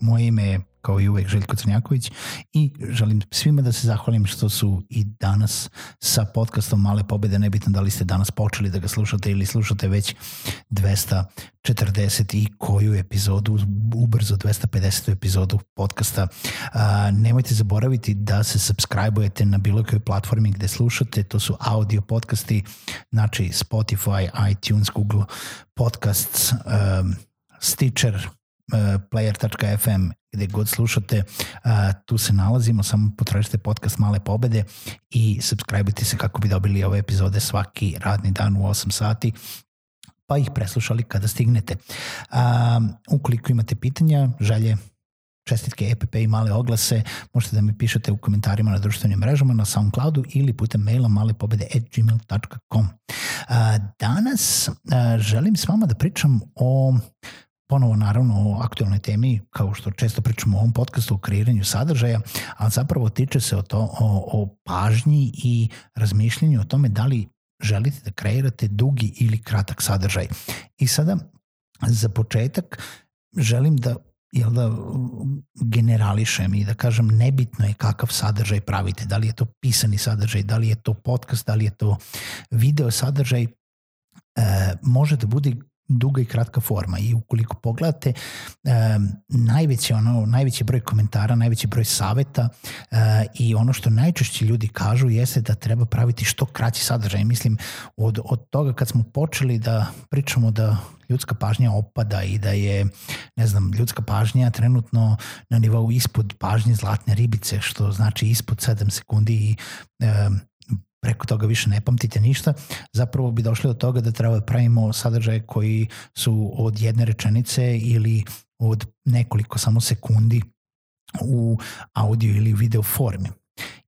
Moje ime je kao i uvek Željko Crnjaković i želim svima da se zahvalim što su i danas sa podcastom Male pobede, nebitno da li ste danas počeli da ga slušate ili slušate već 240 i koju epizodu, ubrzo 250. epizodu podcasta. A, nemojte zaboraviti da se subscribe-ujete na bilo kojoj platformi gde slušate, to su audio podcasti, znači Spotify, iTunes, Google Podcasts, um, Stitcher, player.fm gde god slušate, tu se nalazimo, samo potražite podcast Male pobede i subscribe se kako bi dobili ove epizode svaki radni dan u 8 sati pa ih preslušali kada stignete. Ukoliko imate pitanja, želje, čestitke, EPP i male oglase, možete da mi pišete u komentarima na društvenim mrežama, na Soundcloudu ili putem maila malepobede.gmail.com. Danas želim s vama da pričam o ponovo naravno o aktualnoj temi, kao što često pričamo u ovom podcastu o kreiranju sadržaja, a zapravo tiče se o, to, o, o pažnji i razmišljanju o tome da li želite da kreirate dugi ili kratak sadržaj. I sada, za početak, želim da jel da generališem i da kažem nebitno je kakav sadržaj pravite, da li je to pisani sadržaj, da li je to podcast, da li je to video sadržaj, e, može da bude duga i kratka forma i ukoliko pogledate e, najveći, ono, najveći broj komentara, najveći broj saveta e, i ono što najčešće ljudi kažu jeste da treba praviti što kraći sadržaj. Mislim, od, od toga kad smo počeli da pričamo da ljudska pažnja opada i da je, ne znam, ljudska pažnja trenutno na nivou ispod pažnje zlatne ribice, što znači ispod 7 sekundi i e, preko toga više ne pamtite ništa, zapravo bi došli do toga da treba da pravimo sadržaje koji su od jedne rečenice ili od nekoliko samo sekundi u audio ili video formi.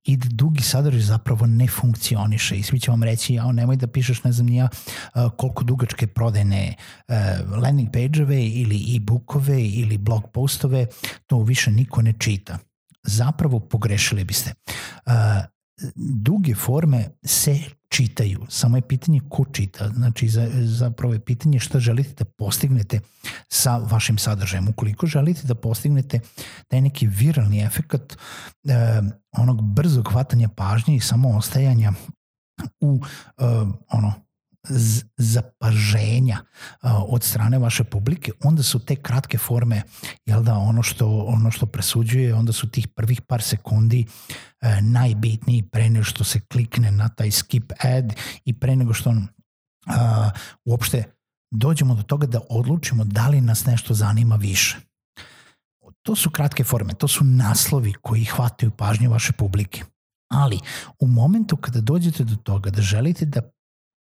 I da dugi sadržaj zapravo ne funkcioniše. I svi će vam reći ja nemoj da pišeš ne znam nija koliko dugačke prodajne landing page-ove ili e-bookove ili blog postove, to više niko ne čita. Zapravo pogrešili biste duge forme se čitaju, samo je pitanje ko čita, znači za, zapravo je pitanje šta želite da postignete sa vašim sadržajem. Ukoliko želite da postignete taj neki viralni efekt e, onog brzog hvatanja pažnje i samo ostajanja u e, ono zapaženja od strane vaše publike, onda su te kratke forme, jel da, ono što, ono što presuđuje, onda su tih prvih par sekundi e, najbitniji pre nego što se klikne na taj skip ad i pre nego što a, uopšte dođemo do toga da odlučimo da li nas nešto zanima više. To su kratke forme, to su naslovi koji hvataju pažnju vaše publike. Ali u momentu kada dođete do toga da želite da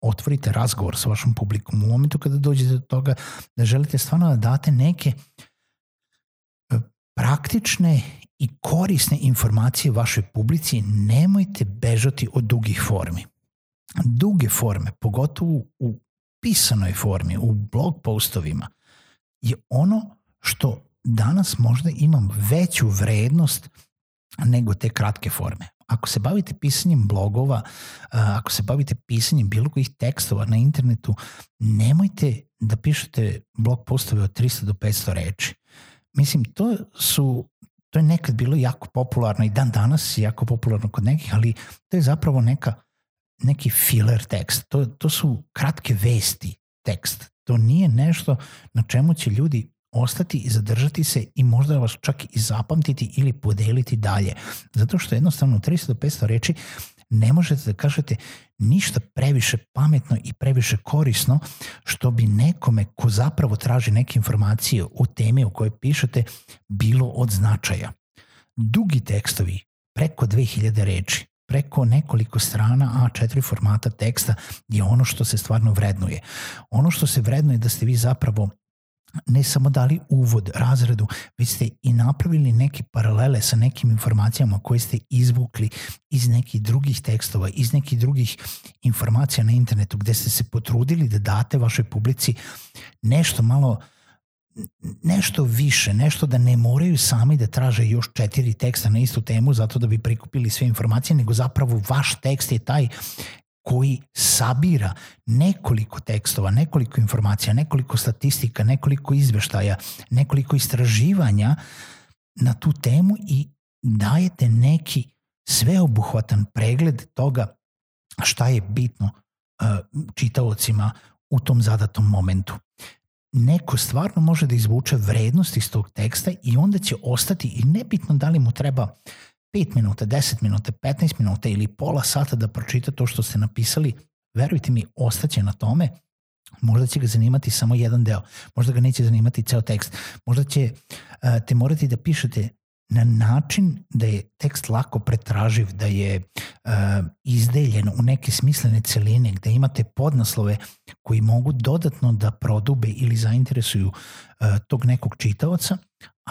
otvorite razgovor sa vašom publikom u momentu kada dođete do toga da želite stvarno da date neke e, praktične i korisne informacije vašoj publici, nemojte bežati od dugih formi. Duge forme, pogotovo u pisanoj formi, u blog postovima, je ono što danas možda imam veću vrednost nego te kratke forme ako se bavite pisanjem blogova, ako se bavite pisanjem bilo kojih tekstova na internetu, nemojte da pišete blog postove od 300 do 500 reči. Mislim, to su to je nekad bilo jako popularno i dan danas je jako popularno kod nekih, ali to je zapravo neka, neki filler tekst. To, to su kratke vesti tekst. To nije nešto na čemu će ljudi ostati i zadržati se i možda vas čak i zapamtiti ili podeliti dalje. Zato što jednostavno 300 do 500 reči ne možete da kažete ništa previše pametno i previše korisno što bi nekome ko zapravo traži neke informacije o temi o kojoj pišete bilo od značaja. Dugi tekstovi, preko 2000 reči, preko nekoliko strana A4 formata teksta je ono što se stvarno vrednuje. Ono što se vrednuje da ste vi zapravo ne samo dali uvod, razredu, već ste i napravili neke paralele sa nekim informacijama koje ste izvukli iz nekih drugih tekstova, iz nekih drugih informacija na internetu gde ste se potrudili da date vašoj publici nešto malo nešto više, nešto da ne moraju sami da traže još četiri teksta na istu temu zato da bi prikupili sve informacije, nego zapravo vaš tekst je taj koji sabira nekoliko tekstova, nekoliko informacija, nekoliko statistika, nekoliko izveštaja, nekoliko istraživanja na tu temu i dajete neki sveobuhvatan pregled toga šta je bitno uh, čitaocima u tom zadatom momentu. Neko stvarno može da izvuče vrednost iz tog teksta i onda će ostati i nebitno da li mu treba 5 minuta, 10 minuta, 15 minuta ili pola sata da pročita to što ste napisali, verujte mi, ostaće na tome, možda će ga zanimati samo jedan deo, možda ga neće zanimati ceo tekst, možda će te morati da pišete na način da je tekst lako pretraživ, da je uh, izdeljen u neke smislene celine, gde imate podnaslove koji mogu dodatno da prodube ili zainteresuju uh, tog nekog čitaoca,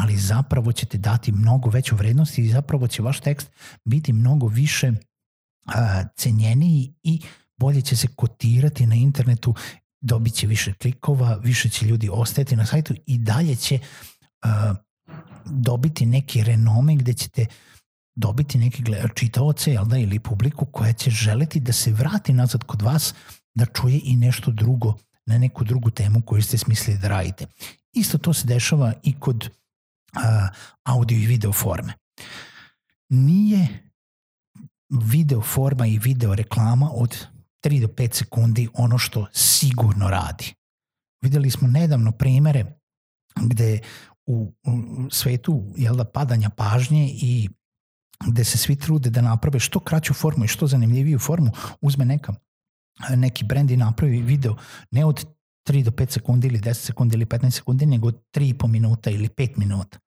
ali zapravo ćete dati mnogo veću vrednost i zapravo će vaš tekst biti mnogo više uh, cenjeniji i bolje će se kotirati na internetu, dobit će više klikova, više će ljudi ostajati na sajtu i dalje će uh, dobiti neki renome gde ćete dobiti neke čitaoce da, ili publiku koja će želeti da se vrati nazad kod vas da čuje i nešto drugo na neku drugu temu koju ste smislili da radite. Isto to se dešava i kod audio i video forme. Nije video forma i video reklama od 3 do 5 sekundi ono što sigurno radi. Videli smo nedavno primere gde u, u svetu jel da, padanja pažnje i gde se svi trude da naprave što kraću formu i što zanimljiviju formu, uzme neka, neki brend i napravi video ne od 3 do 5 sekundi ili 10 sekundi ili 15 sekundi, nego 3,5 minuta ili 5 minuta.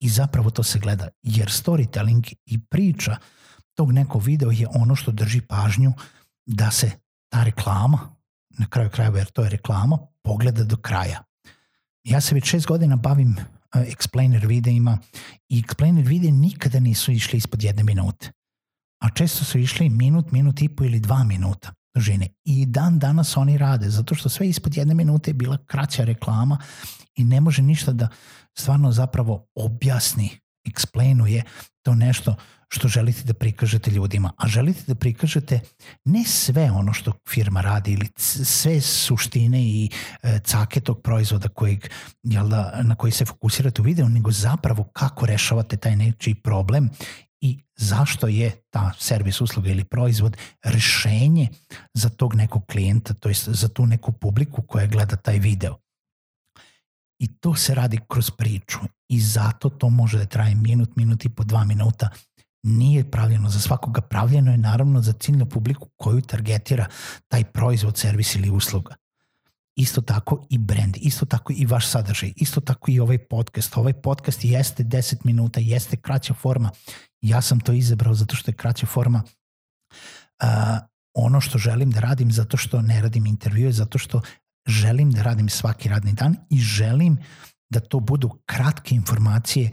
I zapravo to se gleda, jer storytelling i priča tog nekog videa je ono što drži pažnju da se ta reklama, na kraju krajeva jer to je reklama, pogleda do kraja. Ja se već šest godina bavim uh, explainer videima i explainer videi nikada nisu išli ispod jedne minute. A često su išli minut, minut i po ili dva minuta dužine. I dan danas oni rade, zato što sve ispod jedne minute je bila kraća reklama i ne može ništa da stvarno zapravo objasni, explainuje to nešto što želite da prikažete ljudima, a želite da prikažete ne sve ono što firma radi ili sve suštine i e, cake tog proizvoda kojeg, jel da, na koji se fokusirate u videu, nego zapravo kako rešavate taj nečiji problem i zašto je ta servis usluga ili proizvod rešenje za tog nekog klijenta, to jest za tu neku publiku koja gleda taj video. I to se radi kroz priču i zato to može da traje minut, minut i po dva minuta nije pravljeno za svakoga, pravljeno je naravno za ciljnu publiku koju targetira taj proizvod, servis ili usluga. Isto tako i brand, isto tako i vaš sadržaj, isto tako i ovaj podcast. Ovaj podcast jeste 10 minuta, jeste kraća forma. Ja sam to izabrao zato što je kraća forma. Uh, ono što želim da radim zato što ne radim intervjue, zato što želim da radim svaki radni dan i želim da to budu kratke informacije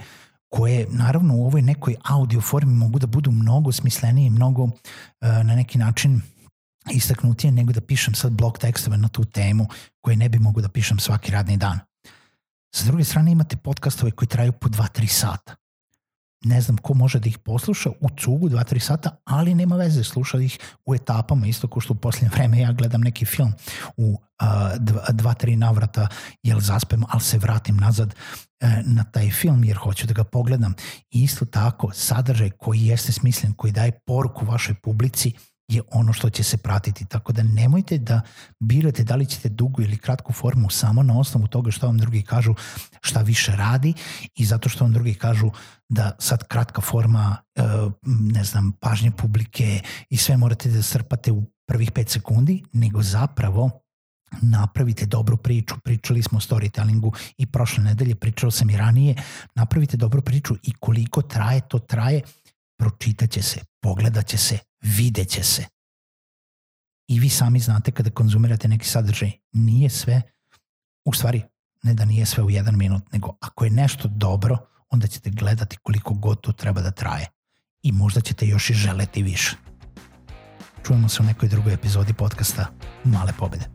koje naravno u ovoj nekoj audio formi mogu da budu mnogo smislenije, mnogo uh, na neki način istaknutije nego da pišem sad blog tekstove na tu temu koje ne bi mogu da pišem svaki radni dan. Sa druge strane imate podcastove koji traju po 2-3 sata ne znam ko može da ih posluša u cugu 2-3 sata, ali nema veze, sluša ih u etapama, isto kao što u posljednje vreme ja gledam neki film u 2-3 navrata, jel zaspem, ali se vratim nazad e, na taj film jer hoću da ga pogledam. I isto tako, sadržaj koji jeste smislen, koji daje poruku vašoj publici, je ono što će se pratiti. Tako da nemojte da birate da li ćete dugu ili kratku formu samo na osnovu toga što vam drugi kažu šta više radi i zato što vam drugi kažu da sad kratka forma, e, ne znam, pažnje publike i sve morate da strpate u prvih 5 sekundi, nego zapravo napravite dobru priču, pričali smo o storytellingu i prošle nedelje, pričao sam i ranije, napravite dobru priču i koliko traje, to traje, pročitaće se, pogledaće se, videće se. I vi sami znate kada konzumirate neki sadržaj, nije sve, u stvari, ne da nije sve u jedan minut, nego ako je nešto dobro, onda ćete gledati koliko god to treba da traje. I možda ćete još i želeti više. Čujemo se u nekoj drugoj epizodi podcasta Male pobede.